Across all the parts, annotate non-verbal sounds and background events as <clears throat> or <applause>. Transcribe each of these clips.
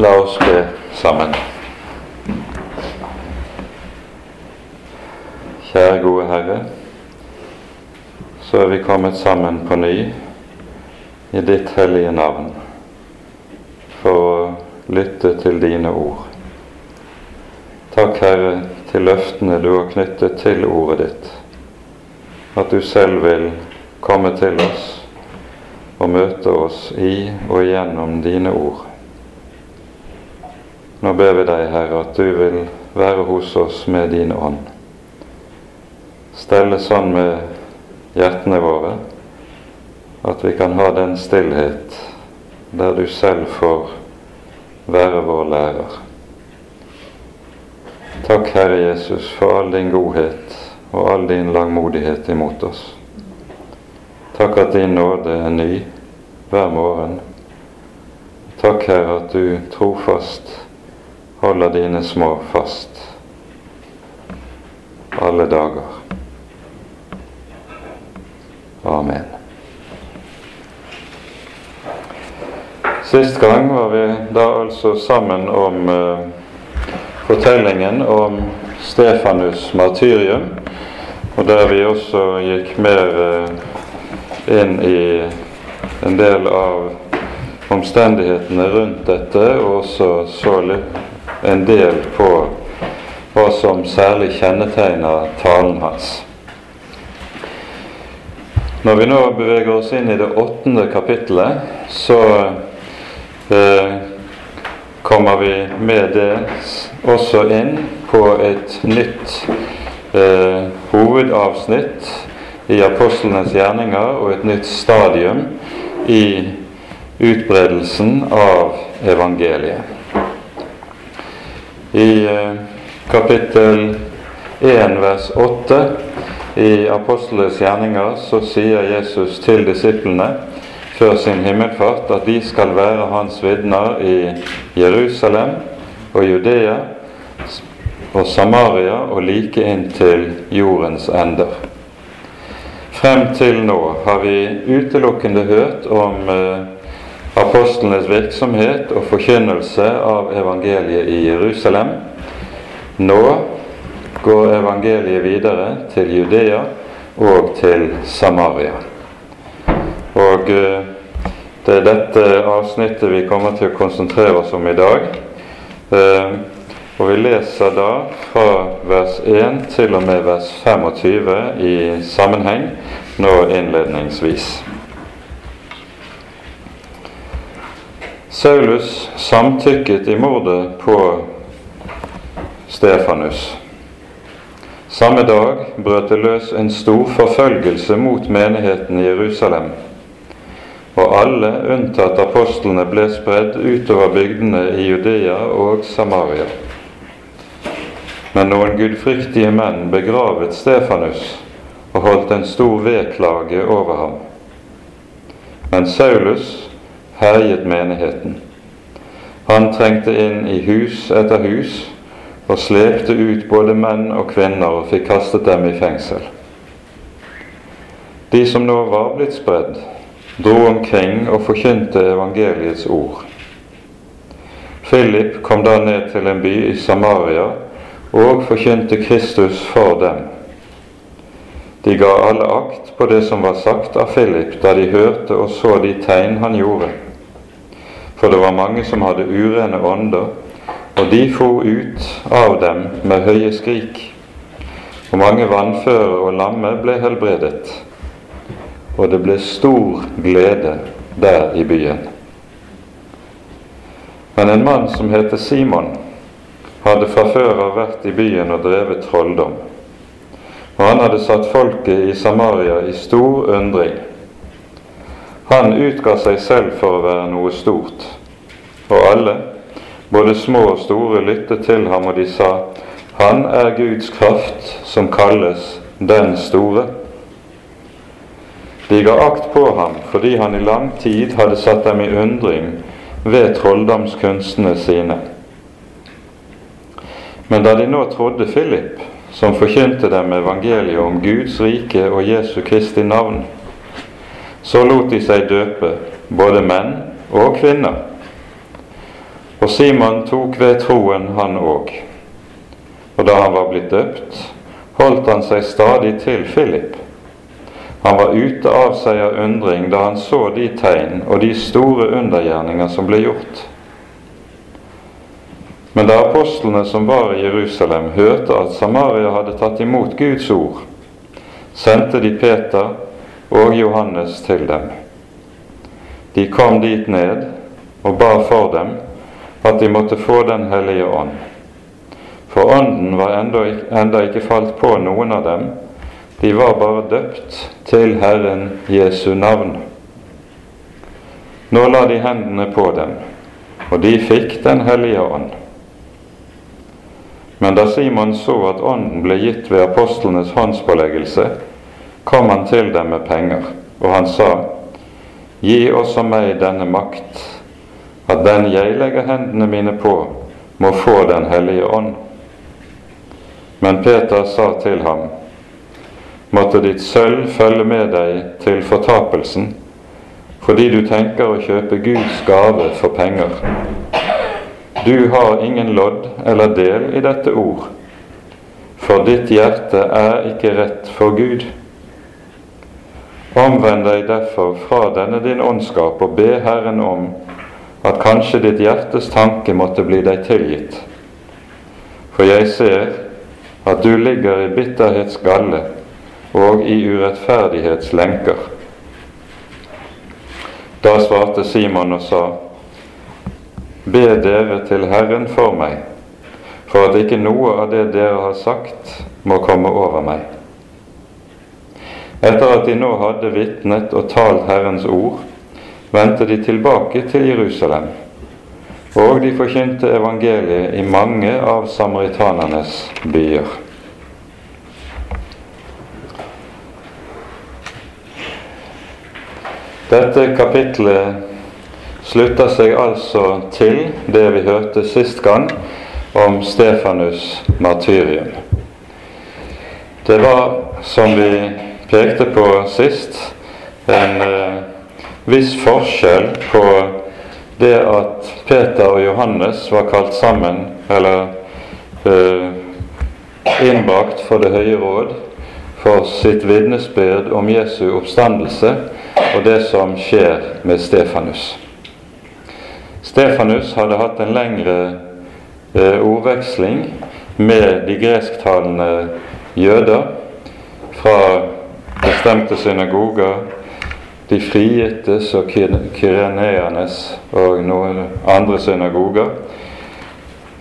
La oss be sammen. Kjære gode Herre, så er vi kommet sammen på ny i ditt hellige navn for å lytte til dine ord. Takk, Herre, til løftene du har knyttet til ordet ditt, at du selv vil komme til oss og møte oss i og gjennom dine ord. Nå ber vi deg, Herre, at du vil være hos oss med din ånd. Stelle sånn med hjertene våre at vi kan ha den stillhet der du selv får være vår lærer. Takk, Herre Jesus, for all din godhet og all din langmodighet imot oss. Takk at din nåde er ny hver morgen. Takk, Herre, at du trofast holder dine små fast alle dager. Amen. Sist gang var vi da altså sammen om eh, fortellingen om Stefanus' martyrium, og der vi også gikk mer eh, inn i en del av omstendighetene rundt dette, og også så litt en del på hva som særlig kjennetegner talen hans. Når vi nå beveger oss inn i det åttende kapittelet, så eh, kommer vi med det også inn på et nytt eh, hovedavsnitt i apostlenes gjerninger og et nytt stadium i utbredelsen av evangeliet. I eh, kapittel 1 vers 8 i Apostlenes gjerninger så sier Jesus til disiplene før sin himmelfart at de skal være hans vitner i Jerusalem og Judea og Samaria og like inn til jordens ender. Frem til nå har vi utelukkende hørt om eh, apostlenes virksomhet og forkynnelse av evangeliet i Jerusalem. Nå går evangeliet videre til Judea og til Samaria. Og eh, det er dette avsnittet vi kommer til å konsentrere oss om i dag. Eh, og vi leser da fra vers 1 til og med vers 25 i sammenheng nå innledningsvis. Saulus samtykket i mordet på Stefanus. Samme dag brøt det løs en stor forfølgelse mot menigheten i Jerusalem, og alle unntatt apostlene ble spredd utover bygdene i Judea og Samaria. Men noen gudfryktige menn begravet Stefanus og holdt en stor vedklage over ham. Men Saulus herjet menigheten. Han trengte inn i hus etter hus og slepte ut både menn og kvinner og fikk kastet dem i fengsel. De som nå var blitt spredd, dro omkring og forkynte evangeliets ord. Philip kom da ned til en by i Samaria og forkynte Kristus for dem. De ga alle akt på det som var sagt av Philip da de hørte og så de tegn han gjorde. For det var mange som hadde urene ånder, og de for ut av dem med høye skrik. Og mange vannføre og lamme ble helbredet. Og det ble stor glede der i byen. Men en mann som heter Simon, hadde fra før av vært i byen og drevet trolldom. Og han hadde satt folket i Samaria i stor undring. Han utga seg selv for å være noe stort, og alle, både små og store, lyttet til ham, og de sa, Han er Guds kraft som kalles Den store. De ga akt på ham fordi han i lang tid hadde satt dem i undring ved trolldomskunstene sine. Men da de nå trodde Philip, som forkynte dem evangeliet om Guds rike og Jesu Kristi navn, så lot de seg døpe, både menn og kvinner. Og Simon tok ved troen, han òg. Og da han var blitt døpt, holdt han seg stadig til Philip. Han var ute av seg av undring da han så de tegn og de store undergjerninger som ble gjort. Men da apostlene som var i Jerusalem, hørte at Samaria hadde tatt imot Guds ord, sendte de Peter og Johannes til dem. De kom dit ned og ba for dem at de måtte få Den hellige ånd. For ånden var enda, ikke falt på noen av dem, de var bare døpt til Herren Jesu navn. Nå la de hendene på dem, og de fikk Den hellige ånd. Men da Simon så at Ånden ble gitt ved apostlenes håndspåleggelse, kom han til dem med penger, og han sa, Gi også meg denne makt, at den jeg legger hendene mine på, må få Den hellige ånd. Men Peter sa til ham, Måtte ditt sølv følge med deg til fortapelsen, fordi du tenker å kjøpe Guds gave for penger. Du har ingen lodd eller del i dette ord, for ditt hjerte er ikke rett for Gud. Omvend deg derfor fra denne din åndskap og be Herren om at kanskje ditt hjertes tanke måtte bli deg tilgitt. For jeg ser at du ligger i bitterhets galle og i urettferdighets lenker. Da svarte Simon og sa:" Be dere til Herren for meg, for at ikke noe av det dere har sagt, må komme over meg. Etter at de nå hadde vitnet og talt Herrens ord, vendte de tilbake til Jerusalem, og de forkynte evangeliet i mange av samaritanernes byer. Dette kapitlet slutter seg altså til det vi hørte sist gang om Stefanus' martyrium. Det var, som vi pekte på sist, en eh, viss forskjell på det at Peter og Johannes var kalt sammen, eller eh, innbakt for Det høye råd for sitt vitnesbyrd om Jesu oppstandelse, og det som skjer med Stefanus. Stefanus hadde hatt en lengre eh, ordveksling med de gresktalende jøder fra bestemte synagoger, de frigittes og kireneernes og noen andre synagoger.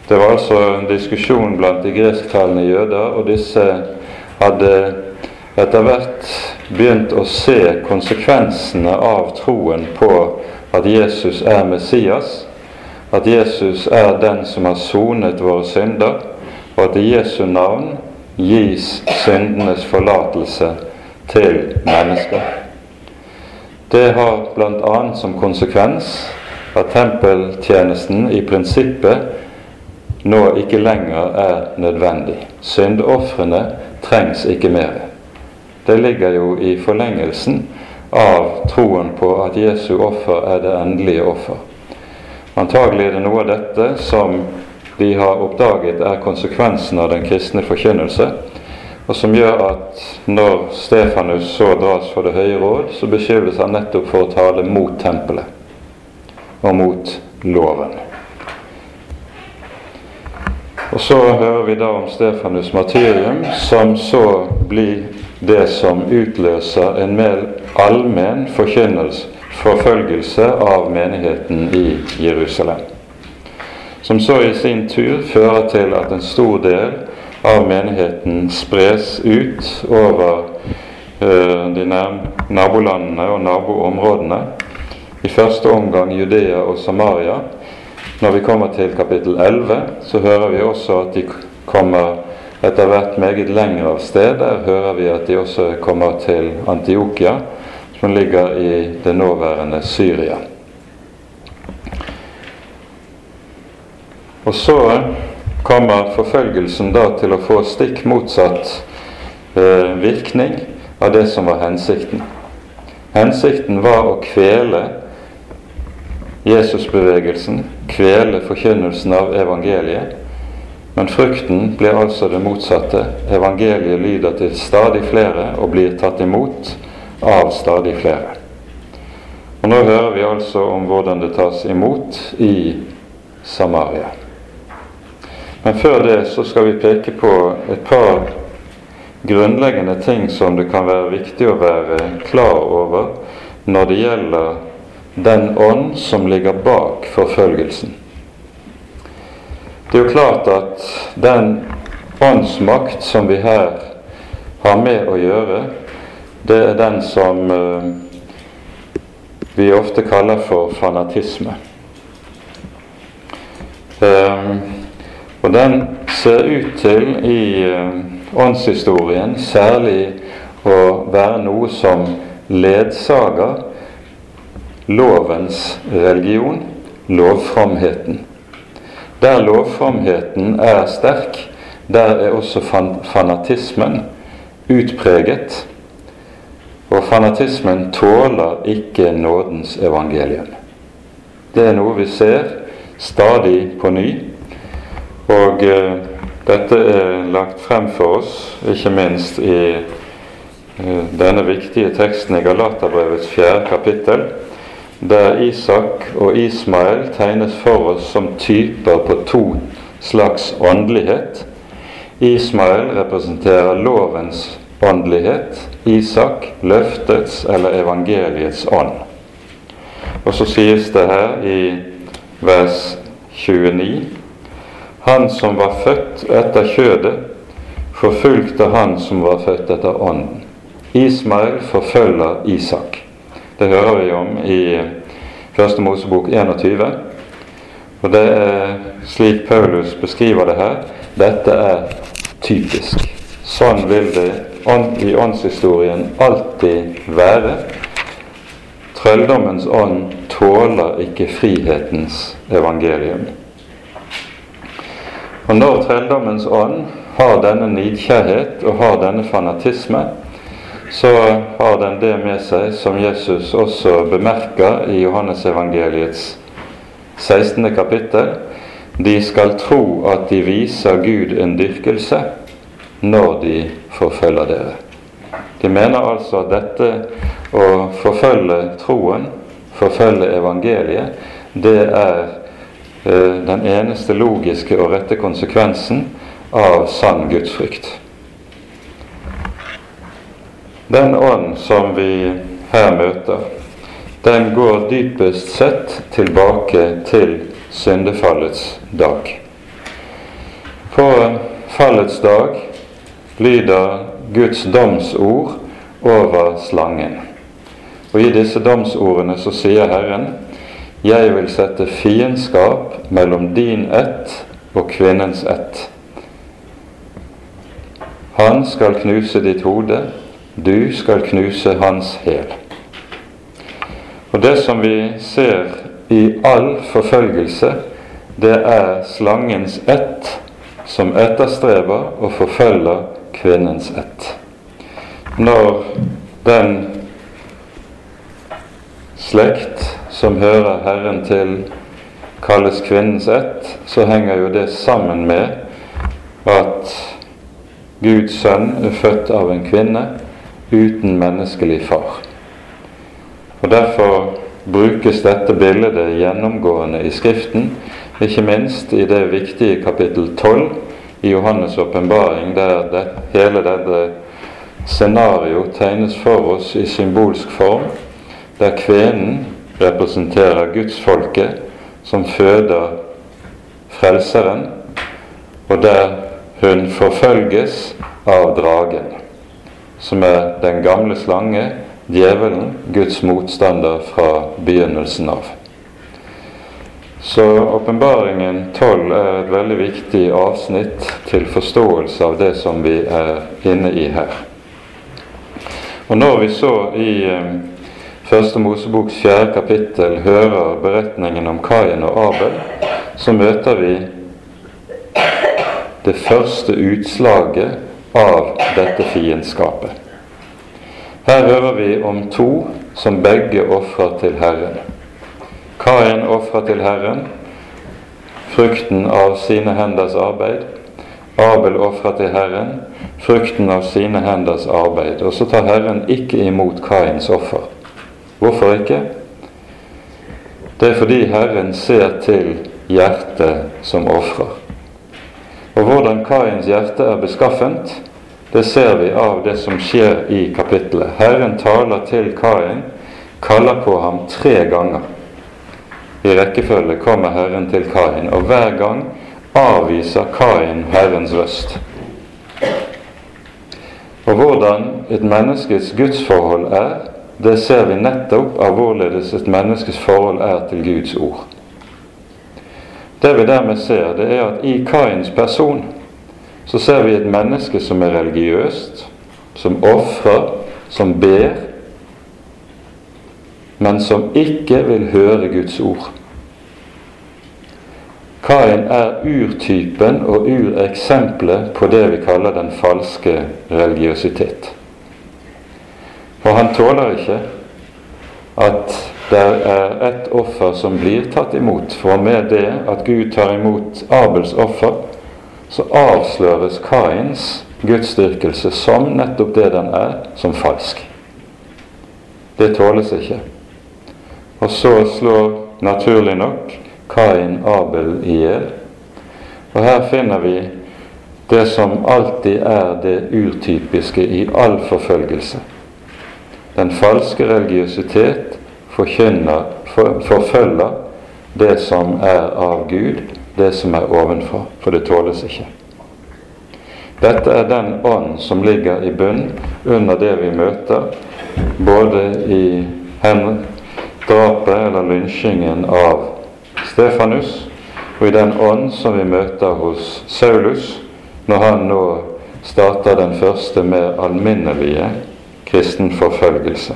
Det var altså en diskusjon blant de gresktalende jøder, og disse hadde etter hvert begynt å se konsekvensene av troen på at Jesus er Messias, at Jesus er den som har sonet våre synder, og at i Jesu navn gis syndenes forlatelse til mennesker. Det har bl.a. som konsekvens at tempeltjenesten i prinsippet nå ikke lenger er nødvendig. Syndofrene trengs ikke mer. Det ligger jo i forlengelsen av troen på at Jesu offer er det endelige offer. Antagelig er det noe av dette som de har oppdaget er konsekvensen av den kristne forkynnelse, og som gjør at når Stefanus så dras for Det høye råd, så beskyldes han nettopp for å tale mot tempelet og mot loven. Og så hører vi da om Stefanus' martyrium, som så blir det som utløser en mer allmenn forfølgelse av menigheten i Jerusalem. Som så i sin tur fører til at en stor del av menigheten spres ut over uh, de nabolandene og naboområdene. I første omgang Judea og Samaria. Når vi kommer til kapittel 11, så hører vi også at de kommer etter hvert meget lenger av sted. Der hører vi at de også kommer til Antiokia, som ligger i det nåværende Syria. Og så kommer forfølgelsen da til å få stikk motsatt eh, virkning av det som var hensikten. Hensikten var å kvele Jesusbevegelsen, kvele forkynnelsen av evangeliet. Men frukten blir altså det motsatte. Evangeliet lyder til stadig flere og blir tatt imot av stadig flere. Og Nå hører vi altså om hvordan det tas imot i Samaria. Men før det så skal vi peke på et par grunnleggende ting som det kan være viktig å være klar over når det gjelder den ånd som ligger bak forfølgelsen. Det er jo klart at den åndsmakt som vi her har med å gjøre, det er den som uh, vi ofte kaller for fanatisme. Um, og den ser ut til i uh, åndshistorien særlig å være noe som ledsager lovens religion, lovframheten. Der lovframheten er sterk, der er også fanatismen utpreget. Og fanatismen tåler ikke nådens evangelium. Det er noe vi ser stadig på ny. Og eh, dette er lagt frem for oss, ikke minst i eh, denne viktige teksten i Galaterbrevets fjerde kapittel, der Isak og Ismael tegnes for oss som typer på to slags åndelighet. Ismael representerer lovens åndelighet, Isak løftets eller evangeliets ånd. Og så sies det her i vers 29 Han som var født etter kjødet, forfulgte han som var født etter ånden. Ismael forfølger Isak. Det hører vi om i Første Mosebok 21. Og det er slik Paulus beskriver det her. Dette er typisk. Sånn vil det i åndshistorien alltid være. Trølldommens ånd tåler ikke frihetens evangelium. Og når trelldommens ånd har denne nidkjærhet og har denne fanatisme, så har den det med seg, som Jesus også bemerker i Johannesevangeliets 16. kapittel. De skal tro at de viser Gud en dyrkelse når de forfølger dere. De mener altså at dette å forfølge troen, forfølge evangeliet, det er den eneste logiske og rette konsekvensen av sann gudsfrykt. Den ånd som vi her møter, den går dypest sett tilbake til syndefallets dag. På fallets dag lyder Guds domsord over slangen. Og i disse domsordene så sier Herren jeg vil sette fiendskap mellom din ett og kvinnens ett. Han skal knuse ditt hode, du skal knuse hans hæl. Og det som vi ser i all forfølgelse, det er slangens ett som etterstreber og forfølger kvinnens ett. Når den slekt som hører Herren til, kalles kvinnens ett, så henger jo det sammen med at Guds sønn er født av en kvinne, uten menneskelig far. Og Derfor brukes dette bildet gjennomgående i Skriften, ikke minst i det viktige kapittel 12 i Johannes' åpenbaring, der det, hele dette scenario tegnes for oss i symbolsk form, der kvenen representerer gudsfolket som føder Frelseren, og der hun forfølges av dragen som er den gamle slange, djevelen, Guds motstander fra begynnelsen av. Så åpenbaringen 12 er et veldig viktig avsnitt til forståelse av det som vi er inne i her. Og når vi så i eh, Første Moseboks fjerde kapittel hører beretningen om Kain og Abel, så møter vi det første utslaget av dette fiendskapet. Her hører vi om to som begge ofrer til Herren. Kain ofrer til Herren frukten av sine henders arbeid. Abel ofrer til Herren frukten av sine henders arbeid. Og så tar Herren ikke imot Kains offer. Hvorfor ikke? Det er fordi Herren ser til hjertet som ofrer. Og hvordan Kains hjerte er beskaffent, det ser vi av det som skjer i kapittelet. Herren taler til Kain, kaller på ham tre ganger. I rekkefølge kommer Herren til Kain, og hver gang avviser Kain Herrens røst. Og hvordan et menneskes gudsforhold er, det ser vi nettopp av hvorledes et menneskes forhold er til Guds ord. Det vi dermed ser, det er at i Kains person så ser vi et menneske som er religiøst, som ofrer, som ber, men som ikke vil høre Guds ord. Kain er urtypen og ureksempelet på det vi kaller den falske religiøsitet. For han tåler ikke at det er ett offer som blir tatt imot. For med det at Gud tar imot Abels offer, så avsløres Kains gudsdyrkelse som nettopp det den er, som falsk. Det tåles ikke. Og så slår naturlig nok Kain Abel i hjel. Og her finner vi det som alltid er det urtypiske i all forfølgelse. Den falske religiøsitet forkynner, for, forfølger det som er av Gud, det som er ovenfra, for det tåles ikke. Dette er den ånd som ligger i bunn under det vi møter, både i drapet eller lynsjingen av Stefanus, og i den ånd som vi møter hos Saulus når han nå starter den første mer alminnelige kristen forfølgelse.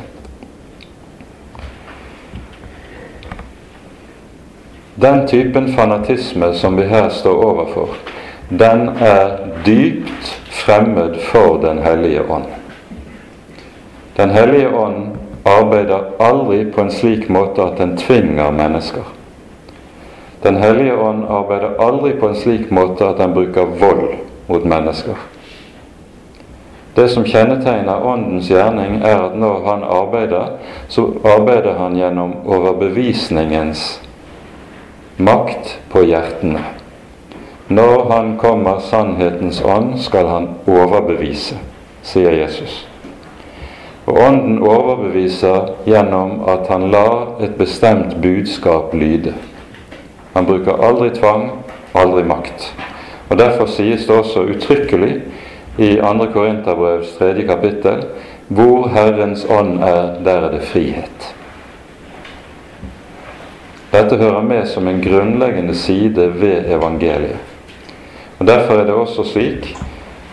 Den typen fanatisme som vi her står overfor, den er dypt fremmed for Den hellige ånd. Den hellige ånd arbeider aldri på en slik måte at den tvinger mennesker. Den hellige ånd arbeider aldri på en slik måte at den bruker vold mot mennesker. Det som kjennetegner Åndens gjerning, er at når han arbeider, så arbeider han gjennom overbevisningens makt på hjertene. Når han kommer sannhetens ånd, skal han overbevise, sier Jesus. Og Ånden overbeviser gjennom at han lar et bestemt budskap lyde. Han bruker aldri tvang, aldri makt. Og Derfor sies det også uttrykkelig i 2. Korinterbrevs 3. kapittel hvor Herrens ånd er, der er det frihet. Dette hører med som en grunnleggende side ved evangeliet. Og Derfor er det også slik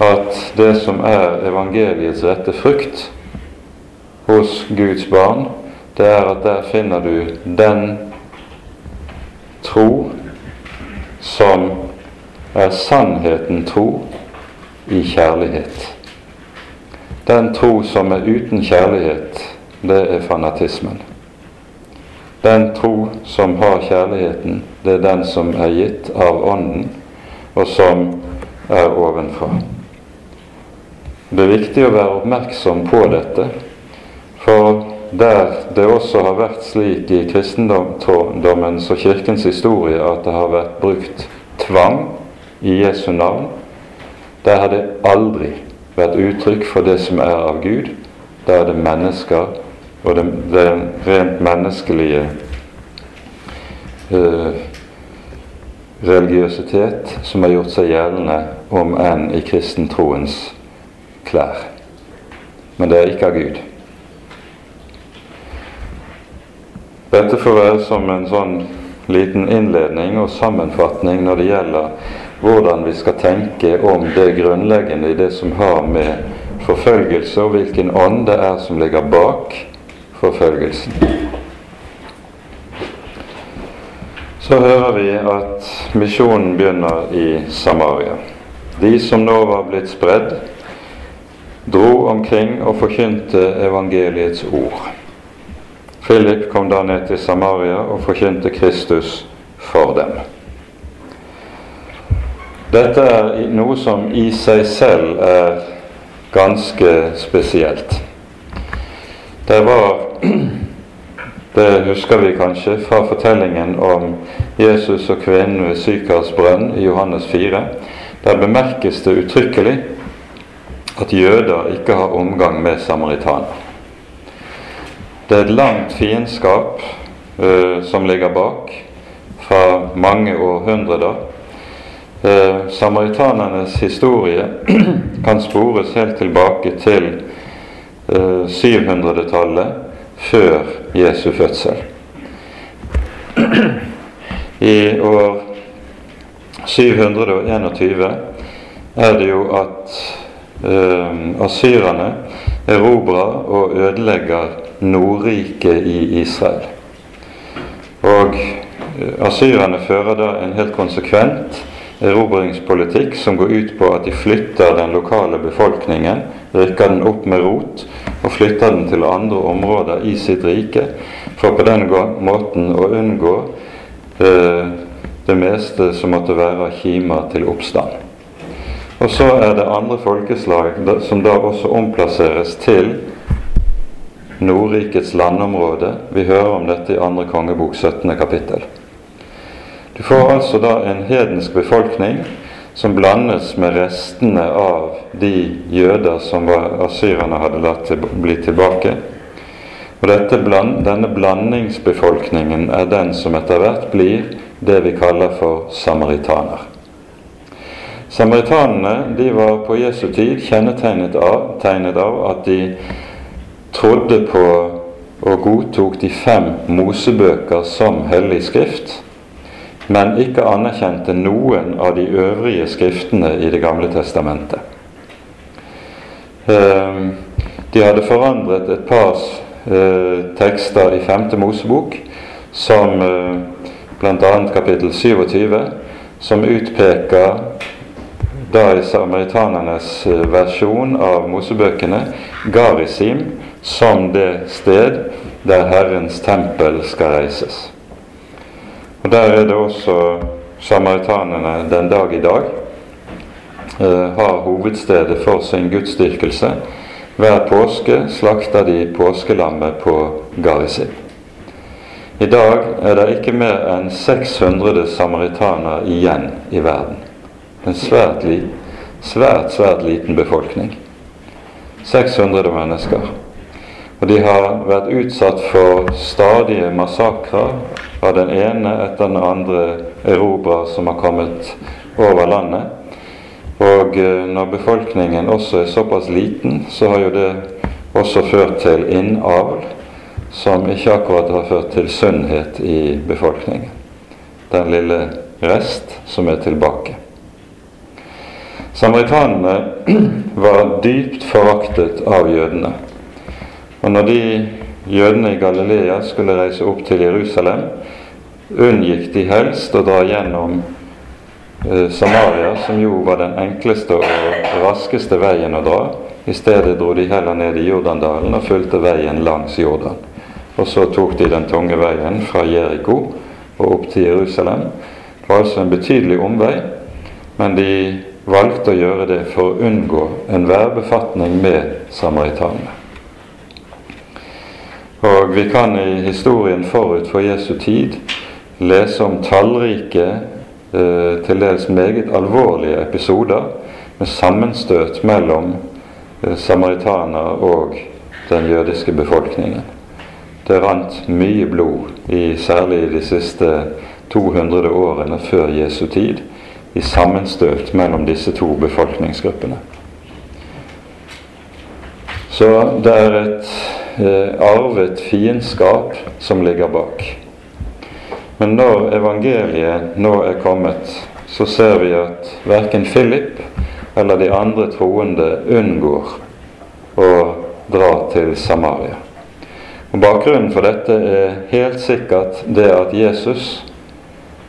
at det som er evangeliets rette frukt hos Guds barn, det er at der finner du den tro som er sannheten tro i kjærlighet. Den tro som er uten kjærlighet, det er fanatismen. Den tro som har kjærligheten, det er den som er gitt av Ånden, og som er ovenfra. Det er viktig å være oppmerksom på dette, for der det også har vært slik i kristendommens og Kirkens historie at det har vært brukt tvang i Jesu navn, der har det aldri vært uttrykk for det som er av Gud. Da er det mennesker og den, det rent menneskelige eh, religiøsitet som har gjort seg gjeldende, om enn i kristentroens klær. Men det er ikke av Gud. Dette får være som en sånn liten innledning og sammenfatning når det gjelder hvordan vi skal tenke om det grunnleggende i det som har med forfølgelse og hvilken ånd det er som ligger bak forfølgelsen. Så hører vi at misjonen begynner i Samaria. De som nå var blitt spredd, dro omkring og forkynte evangeliets ord. Philip kom da ned til Samaria og forkynte Kristus for dem. Dette er noe som i seg selv er ganske spesielt. Det var <clears throat> Det husker vi kanskje fra fortellingen om Jesus og kvinnen ved Sykars brønn i Johannes 4. Der bemerkes det uttrykkelig at jøder ikke har omgang med samaritaner. Det er et langt fiendskap uh, som ligger bak fra mange århundrer. Uh, samaritanernes historie <clears throat> kan spores helt tilbake til uh, 700-tallet før Jesu fødsel. <clears throat> I år 721 er det jo at uh, asyrerne erobrer og ødelegger Nordriket i Israel. Og uh, asyrerne fører da en helt konsekvent erobringspolitikk som går ut på at de flytter den lokale befolkningen, rykker den opp med rot og flytter den til andre områder i sitt rike, for på den måten å unngå eh, det meste som måtte være kimer til oppstand. Og så er det andre folkeslag som da også omplasseres til Nordrikets landområde. Vi hører om dette i andre kongebok 17. kapittel. Du får altså da en hedensk befolkning som blandes med restene av de jøder som asyrerne hadde latt til, bli tilbake. Og bland, denne blandingsbefolkningen er den som etter hvert blir det vi kaller for samaritaner. Samaritanene de var på Jesu tid kjennetegnet av, av at de trodde på og godtok de fem Mosebøker som hellig skrift men ikke anerkjente noen av de øvrige skriftene i Det gamle testamentet. Ehm, de hadde forandret et par eh, tekster i femte Mosebok, som eh, bl.a. kapittel 27, som utpeker da i samaritanernes eh, versjon av Mosebøkene Garisim som det sted der Herrens tempel skal reises. Og Der er det også samaritanene den dag i dag eh, har hovedstedet for sin gudsdyrkelse. Hver påske slakter de påskelammet på Garisim. I dag er det ikke mer enn 600 samaritaner igjen i verden. En svært, svært, svært liten befolkning. 600 mennesker. Og de har vært utsatt for stadige massakrer av den ene etter den andre erobrer som har kommet over landet. Og eh, når befolkningen også er såpass liten, så har jo det også ført til innavl, som ikke akkurat har ført til sunnhet i befolkningen. Den lille rest som er tilbake. Samaritanene <clears throat> var dypt foraktet av jødene. Og når de jødene i Galilea skulle reise opp til Jerusalem, unngikk de helst å dra gjennom eh, Samaria, som jo var den enkleste og raskeste veien å dra. I stedet dro de heller ned i Jordandalen og fulgte veien langs Jordan. Og så tok de den tunge veien fra Jeriko og opp til Jerusalem. Det var altså en betydelig omvei, men de valgte å gjøre det for å unngå enhver befatning med samaritanene. Og vi kan i historien forut for Jesu tid lese om tallrike, eh, til dels meget alvorlige episoder med sammenstøt mellom eh, samaritaner og den jødiske befolkningen. Det rant mye blod, i, særlig i de siste 200 årene før Jesu tid, i sammenstøt mellom disse to befolkningsgruppene. Så det er et arvet fiendskap som ligger bak. Men når evangeliet nå er kommet, så ser vi at verken Philip eller de andre troende unngår å dra til Samaria. Og Bakgrunnen for dette er helt sikkert det at Jesus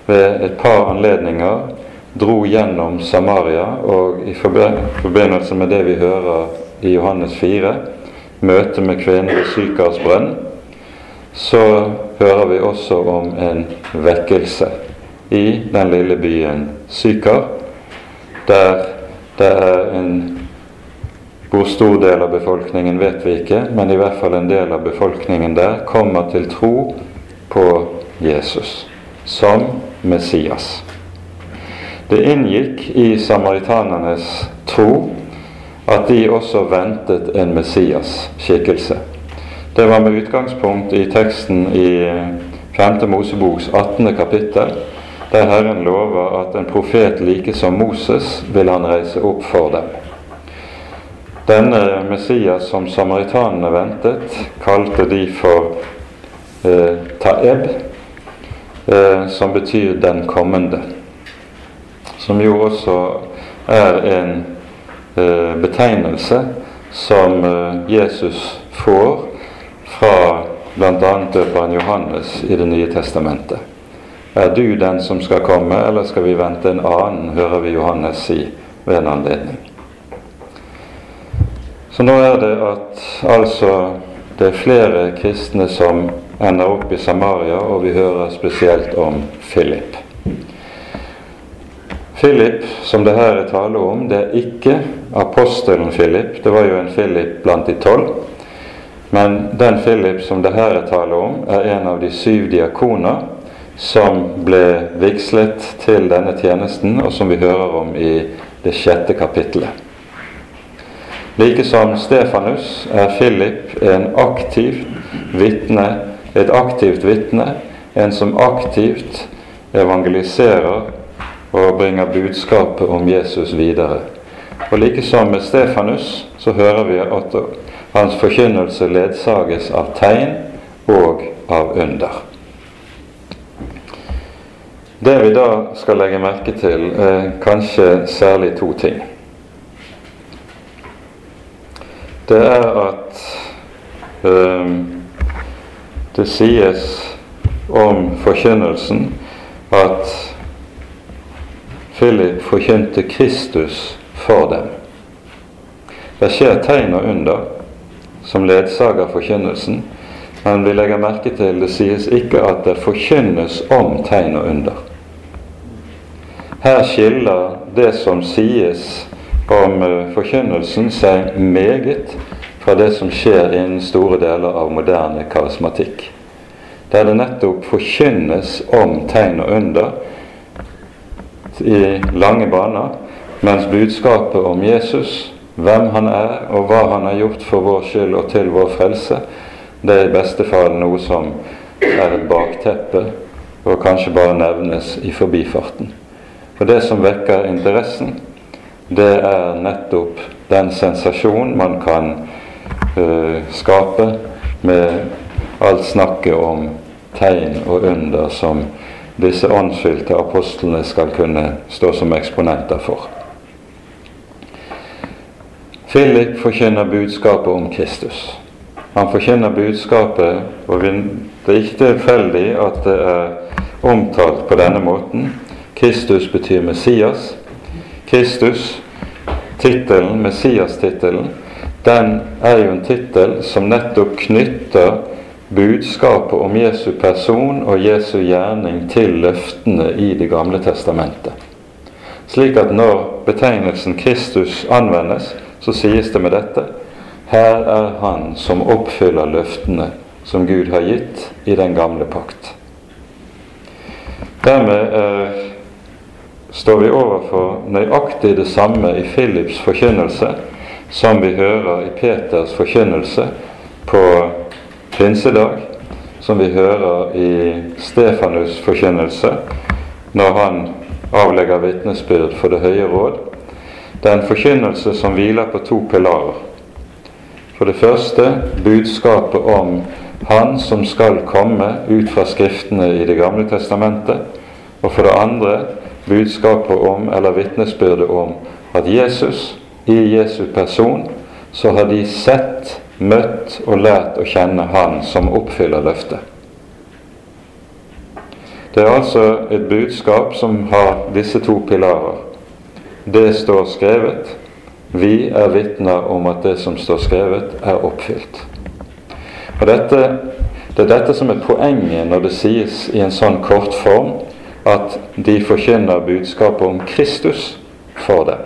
ved et par anledninger dro gjennom Samaria, og i forbindelse med det vi hører i Johannes 4, møtet med kvinnen ved Sykars brønn, så hører vi også om en vekkelse i den lille byen Sykar, der det er en hvor stor del av befolkningen vet vi ikke, men i hvert fall en del av befolkningen der kommer til tro på Jesus som Messias. Det inngikk i samaritanernes tro at de også ventet en Messias-skikkelse. Det var med utgangspunkt i teksten i 5. Moseboks 18. kapittel, der Herren lover at en profet like som Moses vil han reise opp for dem. Denne Messias som samaritanene ventet, kalte de for eh, Taeb, eh, som betyr 'den kommende'. Som jo også er en betegnelse som eh, Jesus får fra bl.a. døperen Johannes i Det nye testamentet. Er du den som skal komme, eller skal vi vente en annen, hører vi Johannes si ved en anledning. Så nå er det at altså det er flere kristne som ender opp i Samaria, og vi hører spesielt om Philip. Philip, som det her er tale om, det er ikke apostelen Philip. Det var jo en Philip blant de tolv. Men den Philip som det her er tale om, er en av de syv diakoner som ble vigslet til denne tjenesten, og som vi hører om i det sjette kapittelet. Like som Stefanus er Philip en aktiv vitne, et aktivt vitne, en som aktivt evangeliserer og bringer budskapet om Jesus videre. Og like som med Stefanus så hører vi at hans forkynnelse ledsages av tegn og av under. Det vi da skal legge merke til, er kanskje særlig to ting. det er at um, det sies om forkynnelsen at Philip forkynte Kristus for dem. Det skjer tegn og under som ledsager forkynnelsen, men vi legger merke til det sies ikke at det forkynnes om tegn og under. Her skiller det som sies om eh, forkynnelsen seg meget fra det som skjer innen store deler av moderne karismatikk. Der det nettopp forkynnes om tegn og under i lange baner, mens budskapet om Jesus, hvem han er og hva han har gjort for vår skyld og til vår frelse, det er i beste fall noe som er et bakteppe og kanskje bare nevnes i forbifarten. For det som vekker interessen, det er nettopp den sensasjon man kan uh, skape med alt snakket om tegn og under som disse åndsfylte apostlene skal kunne stå som eksponenter for. Philip forkynner budskapet om Kristus. Han forkynner budskapet, og det er ikke tilfeldig at det er omtalt på denne måten. Kristus betyr Messias. Kristus, tittelen, Messias-tittelen, den er jo en tittel som nettopp knytter budskapet om Jesu person og Jesu gjerning til løftene i Det gamle testamentet. Slik at når betegnelsen Kristus anvendes, så sies det med dette her er Han som oppfyller løftene som Gud har gitt i den gamle pakt. Dermed er står vi overfor nøyaktig det samme i Philips forkynnelse som vi hører i Peters forkynnelse på pinsedag, som vi hører i Stefanus' forkynnelse når han avlegger vitnesbyrd for Det høye råd. Det er en forkynnelse som hviler på to pilarer. For det første budskapet om Han som skal komme ut fra Skriftene i Det gamle testamentet. Og for det andre budskapet om, eller vitnesbyrdet om, at Jesus, i Jesu person, så har de sett, møtt og lært å kjenne Han som oppfyller løftet. Det er altså et budskap som har disse to pilarer. Det står skrevet. Vi er vitner om at det som står skrevet, er oppfylt. Og Dette Det er dette som er poenget når det sies i en sånn kort form at de forkynner budskapet om Kristus for dem.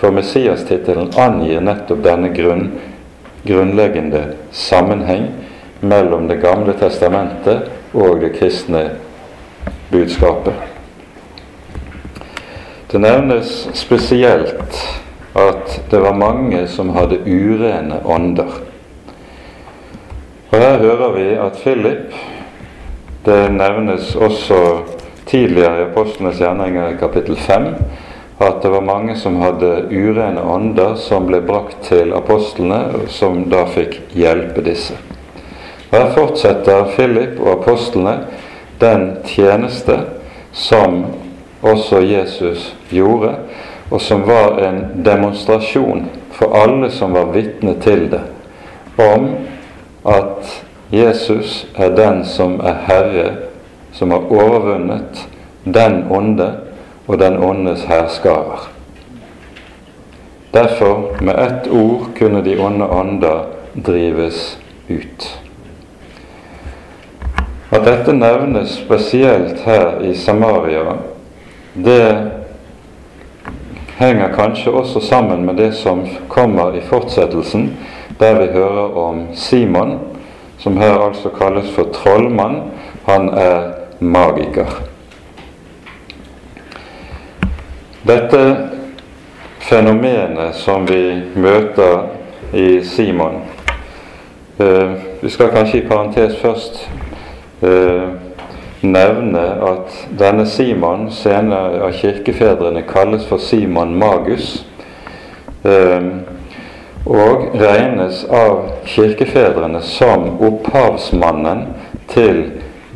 For Messias-tittelen angir nettopp denne grunn, grunnleggende sammenheng mellom Det gamle testamentet og det kristne budskapet. Det nevnes spesielt at det var mange som hadde urene ånder. Og Her hører vi at Philip Det nevnes også tidligere i Apostlenes gjerninger i kapittel 5 at det var mange som hadde urene ånder som ble brakt til apostlene, som da fikk hjelpe disse. Og Her fortsetter Philip og apostlene den tjeneste som også Jesus gjorde, og som var en demonstrasjon for alle som var vitne til det, om at Jesus er den som er Herre, som har overvunnet den onde og den åndes herskarer. Derfor, med ett ord, kunne de onde ånder drives ut. At dette nevnes spesielt her i Samaria, det henger kanskje også sammen med det som kommer i fortsettelsen, der vi hører om Simon, som her altså kalles for trollmann. Han er magiker. Dette fenomenet som vi møter i Simon eh, Vi skal kanskje i parentes først eh, nevne at denne Simon, senere av kirkefedrene, kalles for Simon Magus. Eh, og regnes av kirkefedrene som opphavsmannen til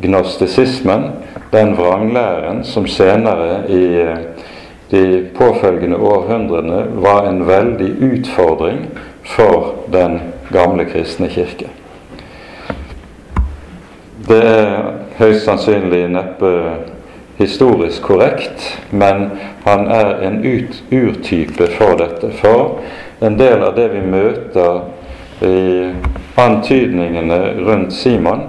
gnostisismen, den vranglæren som senere i de påfølgende århundrene var en veldig utfordring for den gamle kristne kirke. Det er høyst sannsynlig neppe historisk korrekt, men han er en ut, urtype for dette. For en del av det vi møter i antydningene rundt Simon,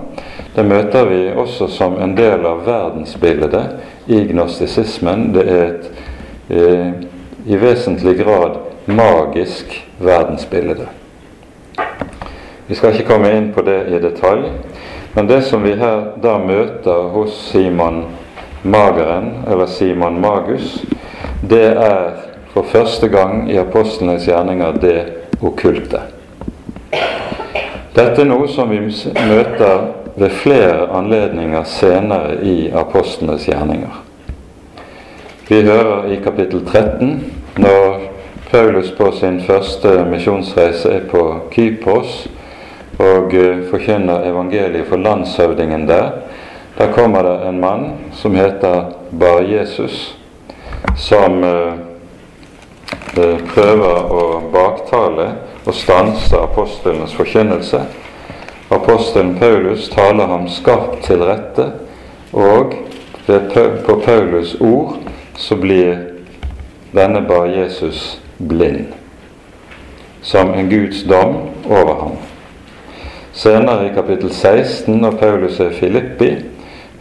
det møter vi også som en del av verdensbildet i gnostisismen. Det er et eh, i vesentlig grad magisk verdensbilde. Vi skal ikke komme inn på det i detalj, men det som vi her da møter hos Simon Mageren, eller Simon Magus, det er for første gang i apostlenes gjerninger det okkulte. Dette er noe som vi møter ved flere anledninger senere i apostlenes gjerninger. Vi hører i kapittel 13, når Paulus på sin første misjonsreise er på Kypros og eh, forkynner evangeliet for landshøvdingen der, Der kommer det en mann som heter Bar-Jesus, som eh, eh, prøver å baktale og stanse apostlenes forkynnelse. Apostelen Paulus taler ham skarpt til rette, og på Paulus ord så blir denne bar Jesus blind, som en Guds dom over ham. Senere i kapittel 16, når Paulus er Filippi,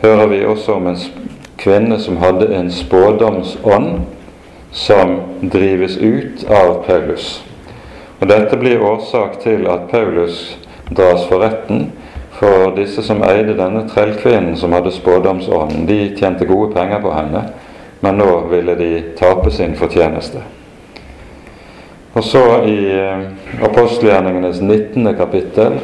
hører vi også om en kvinne som hadde en spådomsånd som drives ut av Paulus. Og Dette blir årsak til at Paulus dras for retten, for disse som eide denne trellkvinnen som hadde spådomsånden, de tjente gode penger på henne men nå ville de tape sin fortjeneste. Og så i eh, apostelgjerningenes 19. kapittel,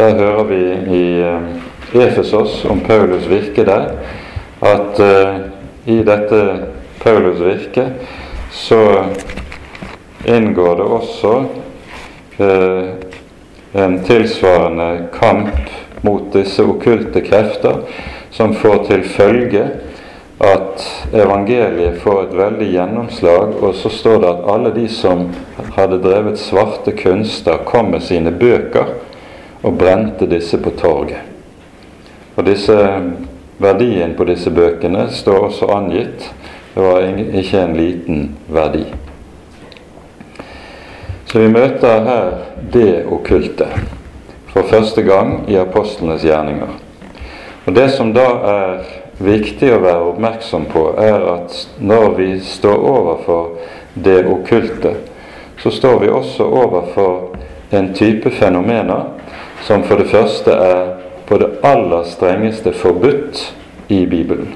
der hører vi i eh, Efesos om Paulus virke der, at eh, i dette Paulus virke så inngår det også eh, en tilsvarende kamp mot disse okkulte krefter som får til følge at evangeliet får et veldig gjennomslag, og så står det at alle de som hadde drevet svarte kunster, kom med sine bøker og brente disse på torget. Og disse Verdien på disse bøkene står også angitt. Det var ikke en liten verdi. Så vi møter her det okkulte. for første gang i apostlenes gjerninger. Og Det som da er viktig å være oppmerksom på, er at når vi står overfor det okkulte, så står vi også overfor en type fenomener som for det første er på det aller strengeste forbudt i Bibelen.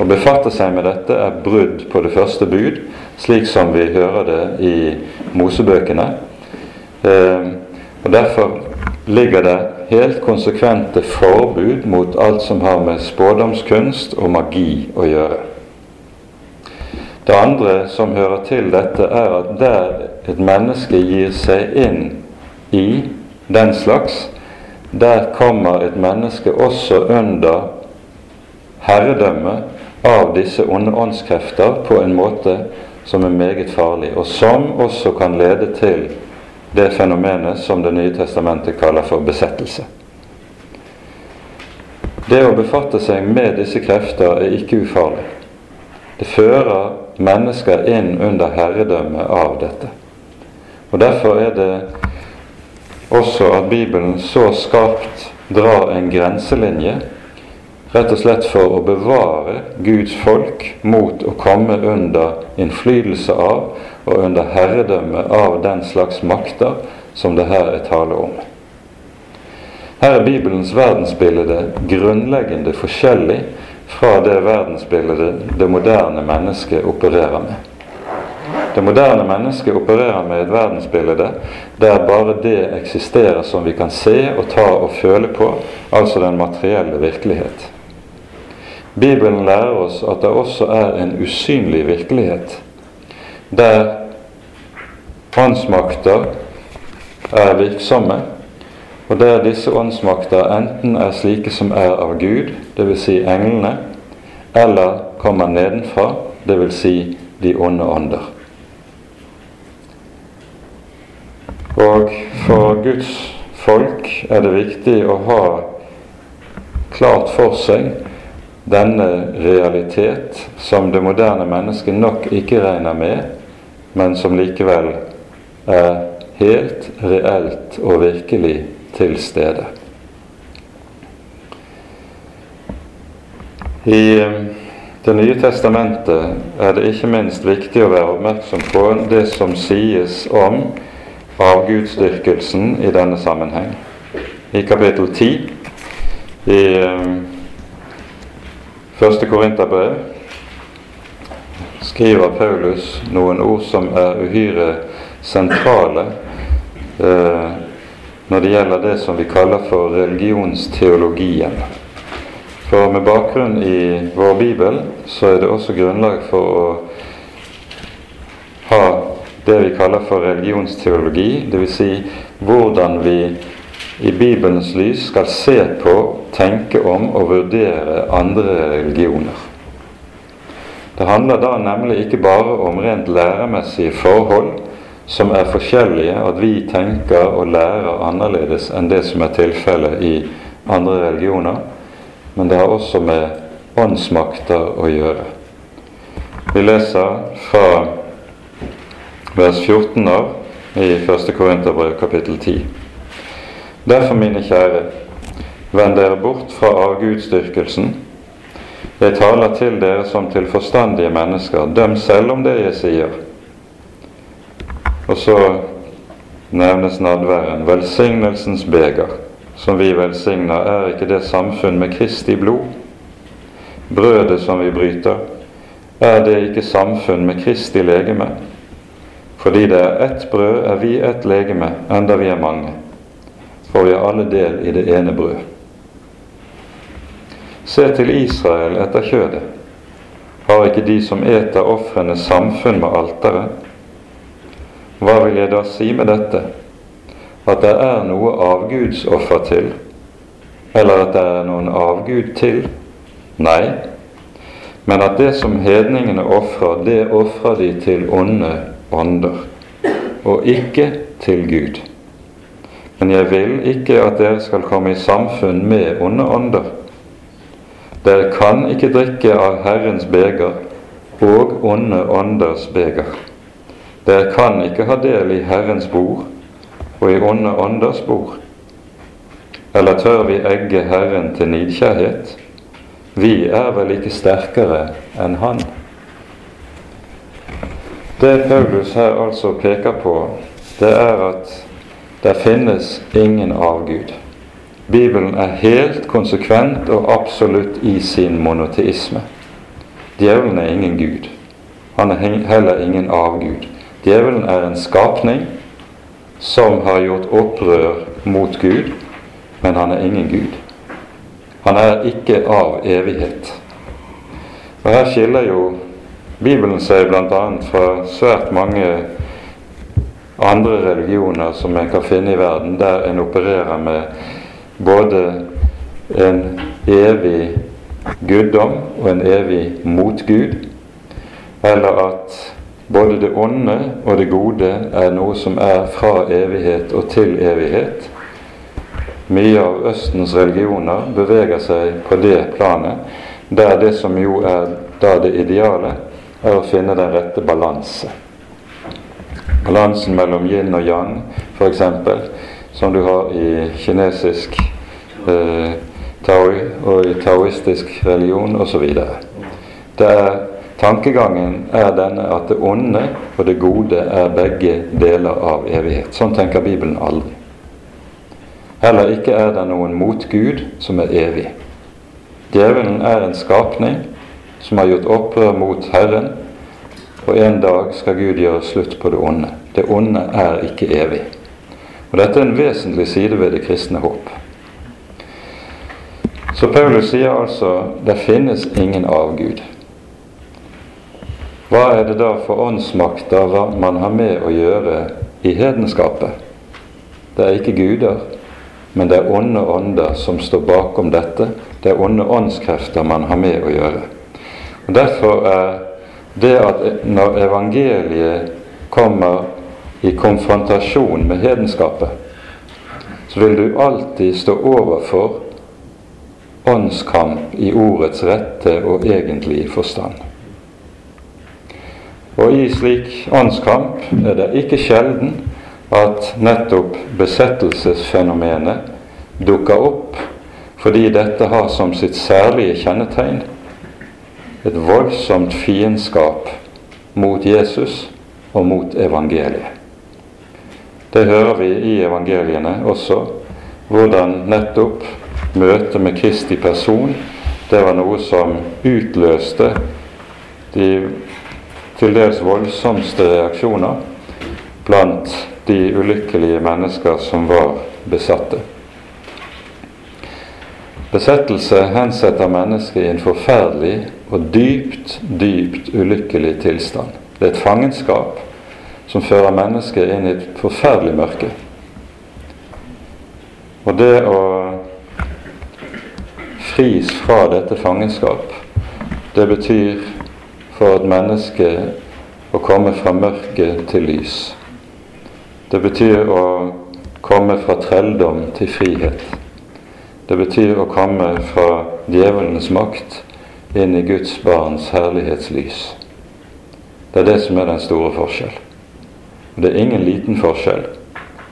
Å befatte seg med dette er brudd på det første bud, slik som vi hører det i Mosebøkene. Eh, og Derfor ligger det helt konsekvente forbud mot alt som har med spådomskunst og magi å gjøre. Det andre som hører til dette, er at der et menneske gir seg inn i den slags, der kommer et menneske også under herredømme av disse onde åndskrefter på en måte som er meget farlig, og som også kan lede til det fenomenet som Det nye testamentet kaller for besettelse. Det å befatte seg med disse krefter er ikke ufarlig. Det fører mennesker inn under herredømme av dette. Og Derfor er det også at Bibelen så skarpt drar en grenselinje Rett og slett for å bevare Guds folk mot å komme under innflytelse av og under herredømme av den slags makter som det her er tale om. Her er Bibelens verdensbilde grunnleggende forskjellig fra det verdensbildet det moderne mennesket opererer med. Det moderne mennesket opererer med et verdensbilde der bare det eksisterer som vi kan se og ta og føle på, altså den materielle virkelighet. Bibelen lærer oss at det også er en usynlig virkelighet, der åndsmakter er virksomme, og der disse åndsmakter enten er slike som er av Gud, dvs. Si englene, eller kommer nedenfra, dvs. Si de onde ånder. Og for Guds folk er det viktig å ha klart for seg denne realitet som det moderne mennesket nok ikke regner med, men som likevel er helt reelt og virkelig til stede. I eh, Det nye testamentet er det ikke minst viktig å være oppmerksom på det som sies om avgudsdyrkelsen i denne sammenheng. I kapittel 10 i eh, Første Korinterbrev skriver Paulus noen ord som er uhyre sentrale eh, når det gjelder det som vi kaller for religionsteologien. For med bakgrunn i vår bibel så er det også grunnlag for å ha det vi kaller for religionsteologi, dvs. Si hvordan vi i Bibelens lys skal se på, tenke om og vurdere andre religioner. Det handler da nemlig ikke bare om rent læremessige forhold som er forskjellige, at vi tenker og lærer annerledes enn det som er tilfellet i andre religioner, men det har også med åndsmakter å gjøre. Vi leser fra vers 14 av i 1. Korinterbrev kapittel 10. Derfor, mine kjære, vend dere bort fra avgudsdyrkelsen. Jeg taler til dere som til forstandige mennesker. Døm selv om det jeg sier. Og så nevnes nadværen. Velsignelsens beger, som vi velsigner, er ikke det samfunn med Kristi blod? Brødet som vi bryter, er det ikke samfunn med Kristi legeme? Fordi det er ett brød, er vi ett legeme, enda vi er mange for vi har alle del i det ene brød. Se til Israel etter kjødet. Har ikke de som eter ofrene, samfunn med alteret? Hva vil jeg da si med dette? At det er noe avgudsoffer til? Eller at det er noen avgud til? Nei, men at det som hedningene ofrer, det ofrer de til onde ånder, og ikke til Gud. Men jeg vil ikke at dere skal komme i samfunn med onde ånder. Dere kan ikke drikke av Herrens beger og onde ånders beger. Dere kan ikke ha del i Herrens bord og i onde ånders bord. Eller tør vi egge Herren til nidkjærhet? Vi er vel ikke sterkere enn Han? Det Paulus her altså peker på, det er at det finnes ingen avgud. Bibelen er helt konsekvent og absolutt i sin monoteisme. Djevelen er ingen gud. Han er heller ingen avgud. Djevelen er en skapning som har gjort opprør mot Gud, men han er ingen gud. Han er ikke av evighet. Og Her skiller jo Bibelen sier bl.a. fra svært mange andre religioner som en kan finne i verden, der en opererer med både en evig guddom og en evig motgud, eller at både det onde og det gode er noe som er fra evighet og til evighet. Mye av Østens religioner beveger seg på det planet, der det som jo er da det ideale, er å finne den rette balanse. Balansen mellom yin og yang, f.eks., som du har i kinesisk eh, taoi og i taoistisk religion osv. Tankegangen er denne at det onde og det gode er begge deler av evighet. Sånn tenker Bibelen aldri. Heller ikke er det noen motgud som er evig. Djevelen er en skapning som har gjort opprør mot Herren, og en dag skal Gud gjøre slutt på det onde. Det onde er ikke evig. Og Dette er en vesentlig side ved det kristne håp. Så Paulus sier altså det finnes ingen avgud. Hva er det da for åndsmakter man har med å gjøre i hedenskapet? Det er ikke guder, men det er onde ånder som står bakom dette. Det er onde åndskrefter man har med å gjøre. Og Derfor er det at når evangeliet kommer i konfrontasjon med hedenskapet, så vil du alltid stå overfor åndskamp i ordets rette og egentlige forstand. Og i slik åndskamp er det ikke sjelden at nettopp besettelsesfenomenet dukker opp fordi dette har som sitt særlige kjennetegn et voldsomt fiendskap mot Jesus og mot evangeliet. Det hører vi i evangeliene også, hvordan nettopp møtet med Kristi person det var noe som utløste de til dels voldsomste reaksjoner blant de ulykkelige mennesker som var besatte. Besettelse hensetter mennesket i en forferdelig og dypt, dypt ulykkelig tilstand. Det er et fangenskap som fører mennesket inn i et forferdelig mørke. Og det å fris fra dette fangenskap, det betyr for et menneske å komme fra mørke til lys. Det betyr å komme fra trelldom til frihet. Det betyr å komme fra djevelens makt inn i Guds barns herlighetslys. Det er det som er den store forskjell. Det er ingen liten forskjell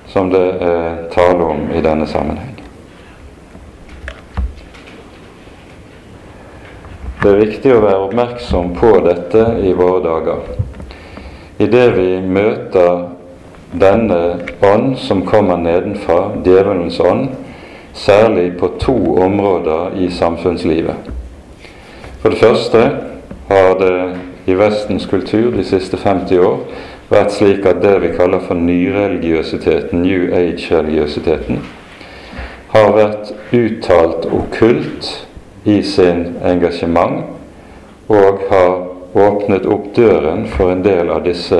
som det er tale om i denne sammenheng. Det er viktig å være oppmerksom på dette i våre dager. Idet vi møter denne ånd som kommer nedenfra, djevelens ånd, særlig på to områder i samfunnslivet. For det første har det i Vestens kultur de siste 50 år vært slik at det vi kaller for nyreligiøsiteten, New Age-religiøsiteten, har vært uttalt okkult i sin engasjement og har åpnet opp døren for en del av disse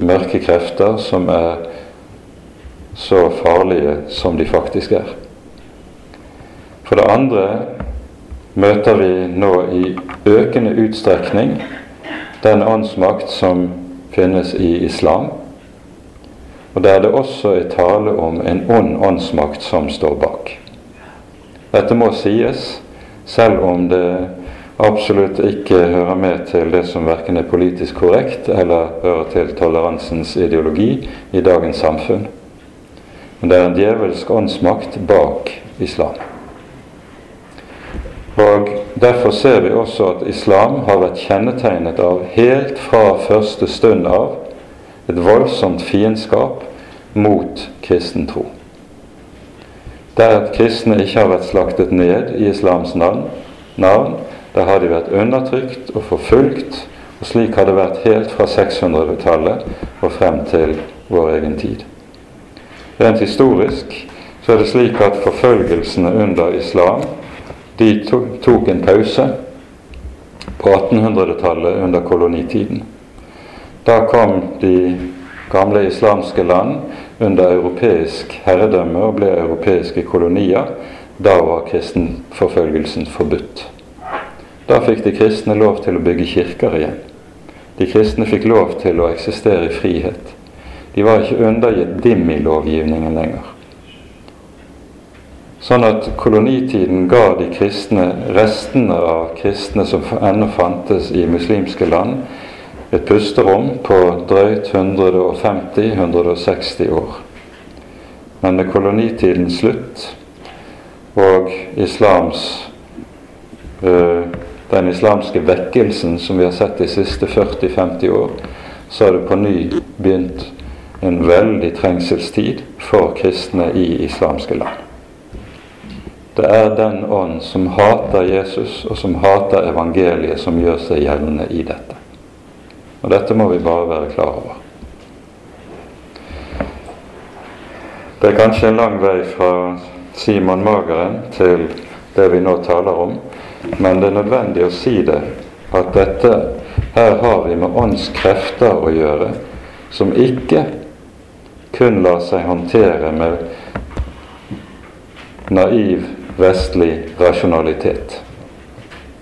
mørke krefter som er så farlige som de faktisk er. For det andre møter vi nå i økende utstrekning den åndsmakt som finnes i islam, og der det også er tale om en ond åndsmakt som står bak. Dette må sies, selv om det absolutt ikke hører med til det som verken er politisk korrekt eller hører til toleransens ideologi i dagens samfunn. Men det er en djevelsk åndsmakt bak islam. Og Derfor ser vi også at islam har vært kjennetegnet av, helt fra første stund av, et voldsomt fiendskap mot kristen tro. Der kristne ikke har vært slaktet ned i islams navn, navn der har de vært undertrykt og forfulgt, og slik har det vært helt fra 600-tallet og frem til vår egen tid. Rent historisk så er det slik at forfølgelsene under islam de tok en pause på 1800-tallet under kolonitiden. Da kom de gamle islamske land under europeisk herredømme og ble europeiske kolonier. Da var kristenforfølgelsen forbudt. Da fikk de kristne lov til å bygge kirker igjen. De kristne fikk lov til å eksistere i frihet. De var ikke undergitt Dimmi-lovgivningen lenger. Sånn at kolonitiden ga de kristne, restene av kristne som ennå fantes i muslimske land, et pusterom på drøyt 150-160 år. Men med kolonitidens slutt og islams øh, den islamske vekkelsen som vi har sett de siste 40-50 år, så har det på ny begynt en veldig trengselstid for kristne i islamske land. Det er den ånd som hater Jesus, og som hater evangeliet, som gjør seg gjeldende i dette. Og dette må vi bare være klar over. Det er kanskje en lang vei fra Simon Mageren til det vi nå taler om, men det er nødvendig å si det, at dette her har vi med åndskrefter å gjøre, som ikke kun lar seg håndtere med naiv vestlig rasjonalitet.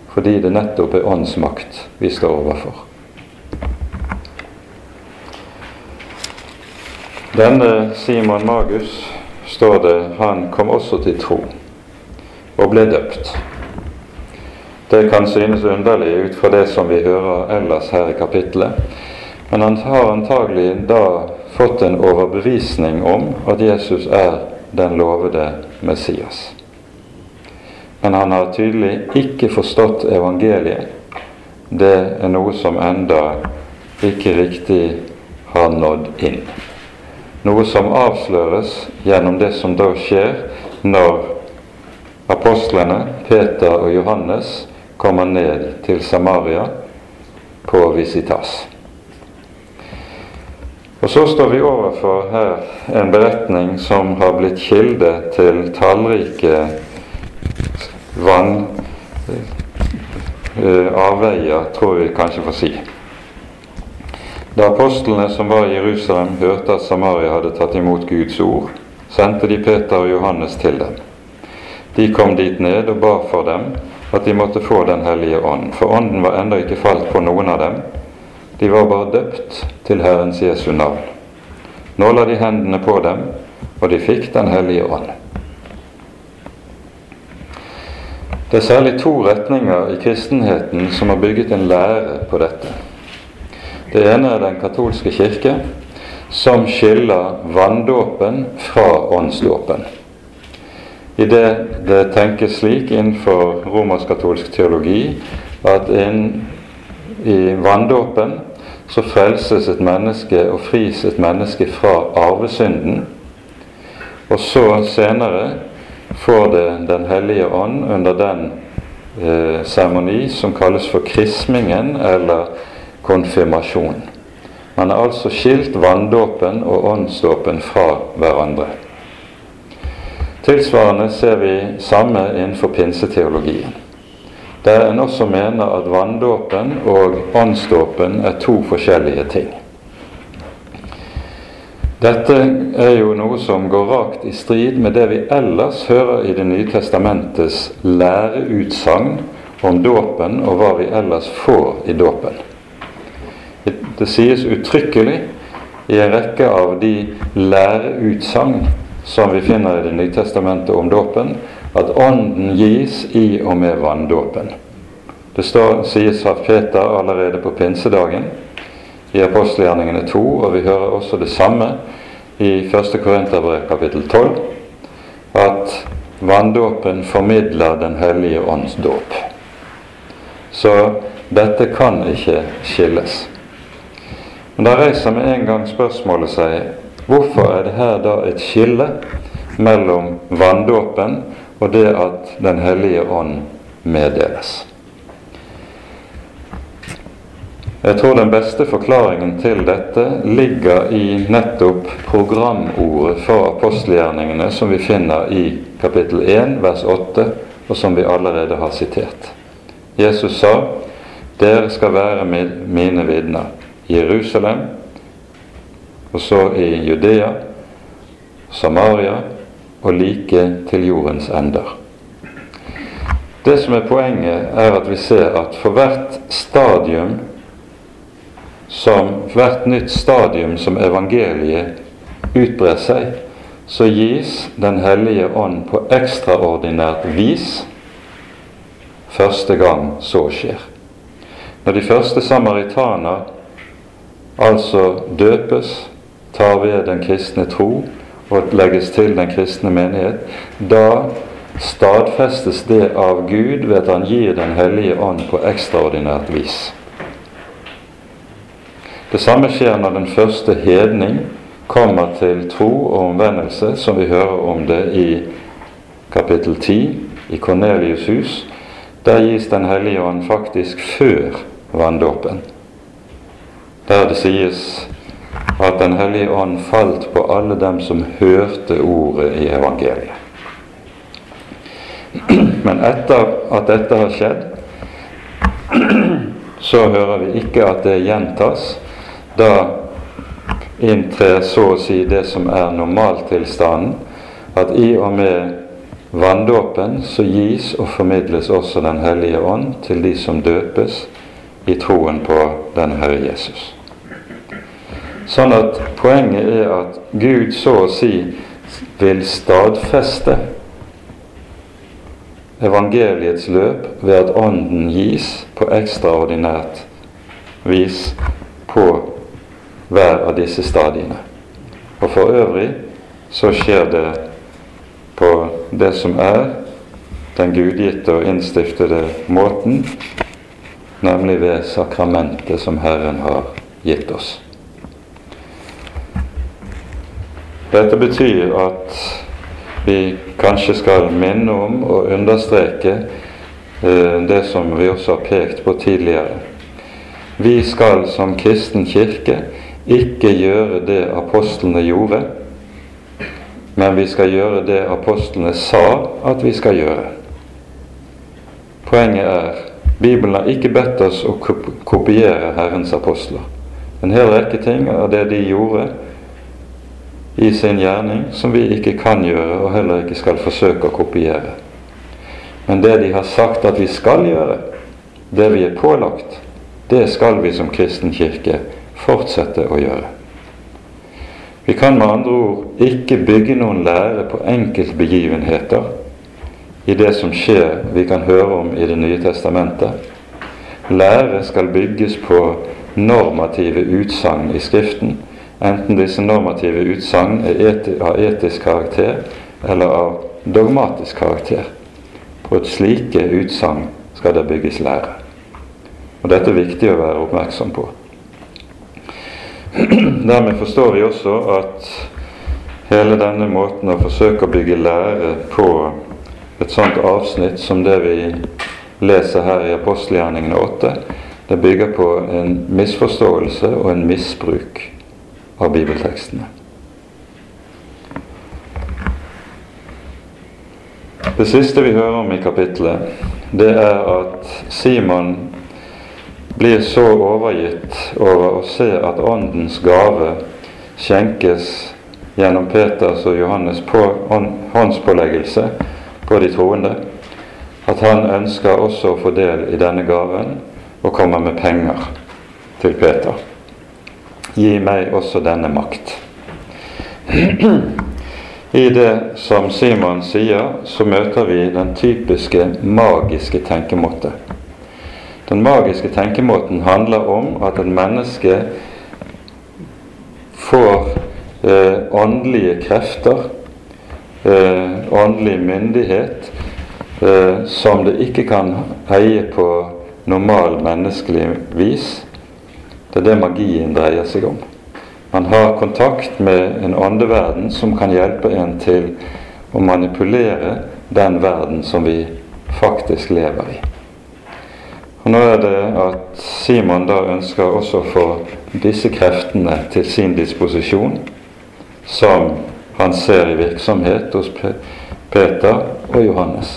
Fordi det nettopp er åndsmakt vi står overfor. Denne Simon Magus, står det, han kom også til tro og ble døpt. Det kan synes underlig ut fra det som vi hører ellers her i kapittelet, men han har antagelig da fått en overbevisning om at Jesus er den lovede Messias. Men han har tydelig ikke forstått evangeliet. Det er noe som enda ikke riktig har nådd inn. Noe som avsløres gjennom det som da skjer når apostlene Peter og Johannes kommer ned til Samaria på visitas. Og så står vi overfor her en beretning som har blitt kilde til tallrike vann eh, avveier, tror vi kanskje får si. Da apostlene som var i Jerusalem, hørte at Samaria hadde tatt imot Guds ord, sendte de Peter og Johannes til dem. De kom dit ned og ba for dem at de måtte få Den hellige ånd, for ånden var ennå ikke falt på noen av dem. De var bare døpt til Herrens Jesu navn. Nå la de hendene på dem, og de fikk Den hellige ånd. Det er særlig to retninger i kristenheten som har bygget en lære på dette. Det ene er Den katolske kirke, som skiller vanndåpen fra åndsdåpen. I det det tenkes slik innenfor romersk-katolsk teologi at inn i vanndåpen så frelses et menneske og fris et menneske fra arvesynden. Og så senere får det Den hellige ånd under den eh, seremoni eh, som kalles for krismingen eller konfirmasjon. Man har altså skilt vanndåpen og åndsdåpen fra hverandre. Tilsvarende ser vi samme innenfor pinseteologien, der en også mener at vanndåpen og åndsdåpen er to forskjellige ting. Dette er jo noe som går rakt i strid med det vi ellers hører i Det nye testamentets læreutsagn om dåpen, og hva vi ellers får i dåpen. Det sies uttrykkelig i en rekke av de læreutsagn som vi finner i Det nye testamentet om dåpen, at Ånden gis i og med vanndåpen. Det står, sies av Peter allerede på pinsedagen i apostelgjerningene 2, og vi hører også det samme i 1. Korinterbrev kapittel 12 at vanndåpen formidler Den hellige ånds dåp. Så dette kan ikke skilles. Men da reiser med en gang spørsmålet seg hvorfor er det her da et skille mellom vanndåpen og det at Den hellige ånd meddeles? Jeg tror den beste forklaringen til dette ligger i nettopp programordet for apostelgjerningene som vi finner i kapittel 1 vers 8, og som vi allerede har sitert. Jesus sa, 'Dere skal være mine vitner i Jerusalem, og så i Judea, Samaria og like til jordens ender'. Det som er poenget, er at vi ser at for hvert stadium som hvert nytt stadium som evangeliet utbrer seg, så gis Den hellige ånd på ekstraordinært vis første gang så skjer. Når de første samaritaner altså døpes, tar ved den kristne tro og legges til den kristne menighet, da stadfestes det av Gud ved at Han gir Den hellige ånd på ekstraordinært vis. Det samme skjer når den første hedning kommer til tro og omvendelse, som vi hører om det i kapittel 10 i Kornelius' hus. Der gis Den hellige ånd faktisk før vanndåpen. Der det sies at Den hellige ånd falt på alle dem som hørte ordet i evangeliet. <clears throat> Men etter at dette har skjedd, <clears throat> så hører vi ikke at det gjentas da inntrer så å si det som er normaltilstanden, at i og med vanndåpen så gis og formidles også Den hellige ånd til de som døpes i troen på den Herre Jesus. Sånn at poenget er at Gud så å si vil stadfeste evangeliets løp ved at Ånden gis på ekstraordinært vis på hver av disse stadiene. Og for øvrig så skjer det på det som er den gudgitte og innstiftede måten, nemlig ved sakramentet som Herren har gitt oss. Dette betyr at vi kanskje skal minne om og understreke eh, det som vi også har pekt på tidligere. Vi skal som kristen kirke ikke gjøre det apostlene gjorde, men vi skal gjøre det apostlene sa at vi skal gjøre. Poenget er Bibelen har ikke bedt oss å kopiere Herrens apostler. En hel rekke ting av det de gjorde i sin gjerning, som vi ikke kan gjøre og heller ikke skal forsøke å kopiere. Men det de har sagt at vi skal gjøre, det vi er pålagt, det skal vi som kristen kirke fortsette å gjøre. Vi kan med andre ord ikke bygge noen lære på enkeltbegivenheter i det som skjer vi kan høre om i Det nye testamentet. Lære skal bygges på normative utsagn i Skriften, enten disse normative utsagn er eti av etisk karakter eller av dogmatisk karakter. På et slike utsagn skal det bygges lære. Og Dette er viktig å være oppmerksom på. <clears throat> Dermed forstår vi også at hele denne måten å forsøke å bygge lære på et sånt avsnitt som det vi leser her i apostelgjerningene 8, det bygger på en misforståelse og en misbruk av bibeltekstene. Det siste vi hører om i kapittelet, det er at Simon blir så overgitt over å se at Åndens gave skjenkes gjennom Peters og Johannes på håndspåleggelse på de troende, at han ønsker også å få del i denne gaven og kommer med penger til Peter. Gi meg også denne makt. I det som Simon sier, så møter vi den typiske magiske tenkemåte. Den magiske tenkemåten handler om at et menneske får eh, åndelige krefter, eh, åndelig myndighet, eh, som det ikke kan eie på normal menneskelig vis. Det er det magien dreier seg om. Man har kontakt med en åndeverden som kan hjelpe en til å manipulere den verden som vi faktisk lever i. Og Nå er det at Simon da ønsker også å få disse kreftene til sin disposisjon, som han ser i virksomhet hos Peter og Johannes.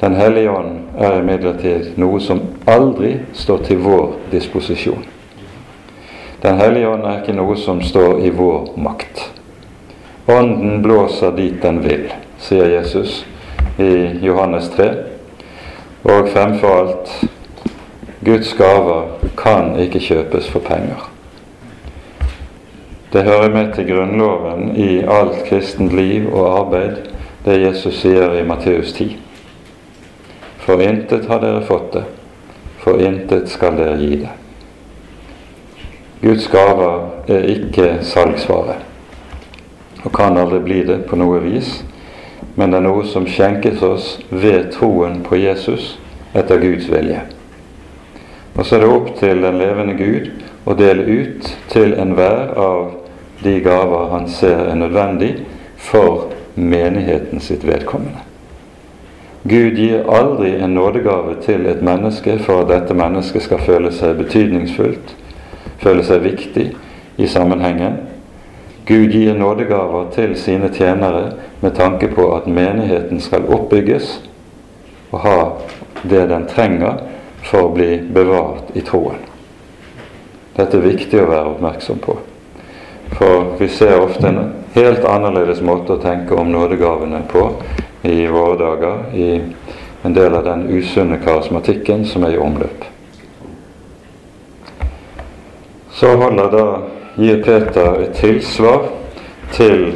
Den hellige ånd er imidlertid noe som aldri står til vår disposisjon. Den hellige ånd er ikke noe som står i vår makt. Ånden blåser dit den vil, sier Jesus i Johannes 3. Og fremfor alt Guds gaver kan ikke kjøpes for penger. Det hører med til grunnloven i alt kristent liv og arbeid, det Jesus sier i Matteus 10. For intet har dere fått det, for intet skal dere gi det. Guds gaver er ikke salgsvare, og kan aldri bli det på noe vis, men det er noe som skjenkes oss ved troen på Jesus etter Guds vilje. Og så er det opp til den levende Gud å dele ut til enhver av de gaver han ser er nødvendig for menigheten sitt vedkommende. Gud gir aldri en nådegave til et menneske for at dette mennesket skal føle seg betydningsfullt, føle seg viktig i sammenhengen. Gud gir nådegaver til sine tjenere med tanke på at menigheten skal oppbygges og ha det den trenger for å bli bevart i troen. Dette er viktig å være oppmerksom på. For vi ser ofte en helt annerledes måte å tenke om nådegavene på i våre dager, i en del av den usunne karismatikken som er i omløp. Så holder da gir Peter et tilsvar til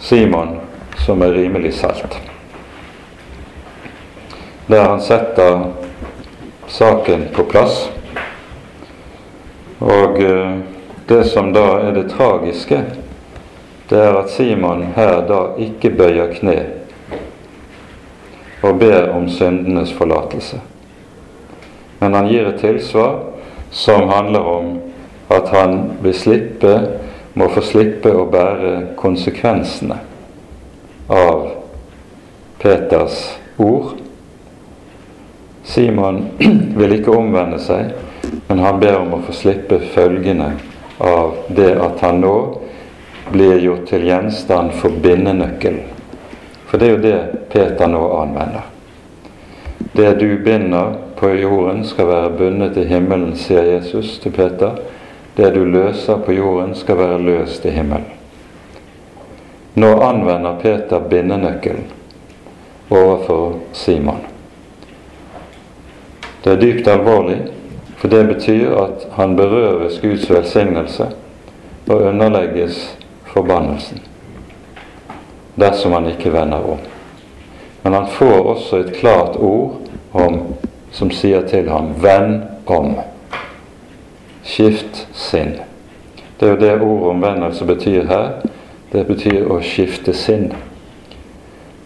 Simon som er rimelig salt. Der han setter saken på plass. Og eh, det som da er det tragiske, det er at Simon her da ikke bøyer kne og ber om syndenes forlatelse. Men han gir et tilsvar som handler om at han vil slippe, må få slippe å bære konsekvensene av Peters ord. Simon <clears throat> vil ikke omvende seg, men han ber om å få slippe følgene av det at han nå blir gjort til gjenstand for bindenøkkelen. For det er jo det Peter nå anvender. Det du binder på jorden, skal være bundet i himmelen, sier Jesus til Peter. Det du løser på jorden, skal være løst i himmelen. Nå anvender Peter bindenøkkelen overfor Simon. Det er dypt alvorlig, for det betyr at han berøves Guds velsignelse og underlegges forbannelsen dersom han ikke vender om. Men han får også et klart ord om, som sier til ham 'venn om'. Skift sinn. Det er jo det ordet omvendelse betyr her. Det betyr å skifte sinn.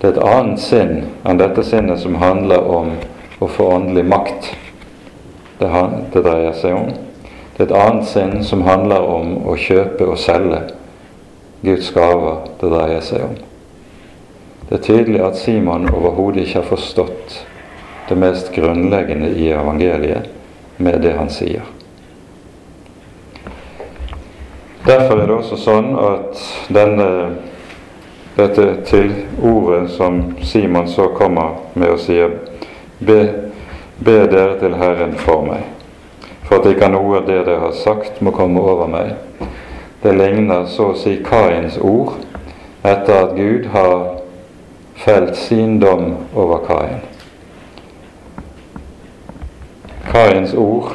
Det er et annet sinn enn dette sinnet som handler om å få åndelig makt. Det, det dreier seg om. Det er et annet sinn som handler om å kjøpe og selge Guds gaver det dreier seg om. Det er tydelig at Simon overhodet ikke har forstått det mest grunnleggende i evangeliet med det han sier. Derfor er det også sånn at denne, dette til ordet som Simon så kommer med og sier be, be dere til Herren for meg, for at ikke noe av det dere har sagt, må komme over meg. Det ligner så å si Kains ord etter at Gud har felt sin dom over Kain. Kains ord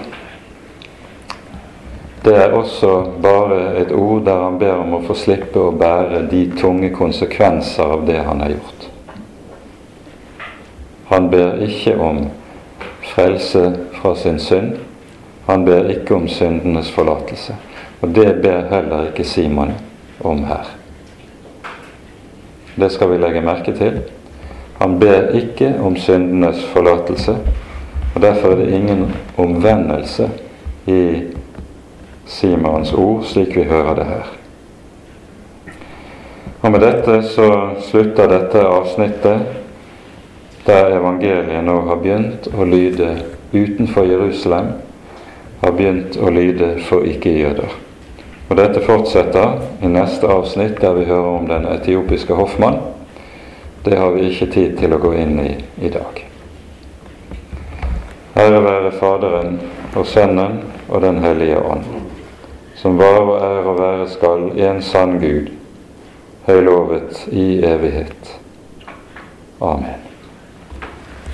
det er også bare et ord der han ber om å få slippe å bære de tunge konsekvenser av det han har gjort. Han ber ikke om frelse fra sin synd. Han ber ikke om syndenes forlatelse. Og det ber heller ikke Simon om her. Det skal vi legge merke til. Han ber ikke om syndenes forlatelse, og derfor er det ingen omvendelse i Simons ord, slik vi hører det her. Og Med dette så slutter dette avsnittet der evangeliet nå har begynt å lyde utenfor Jerusalem, har begynt å lyde for ikke-jøder. Og Dette fortsetter i neste avsnitt, der vi hører om den etiopiske hoffmann. Det har vi ikke tid til å gå inn i i dag. Ære være Faderen og Sønnen og Den hellige ånd, som var og er og være skal en sann Gud, høylovet i evighet. Amen.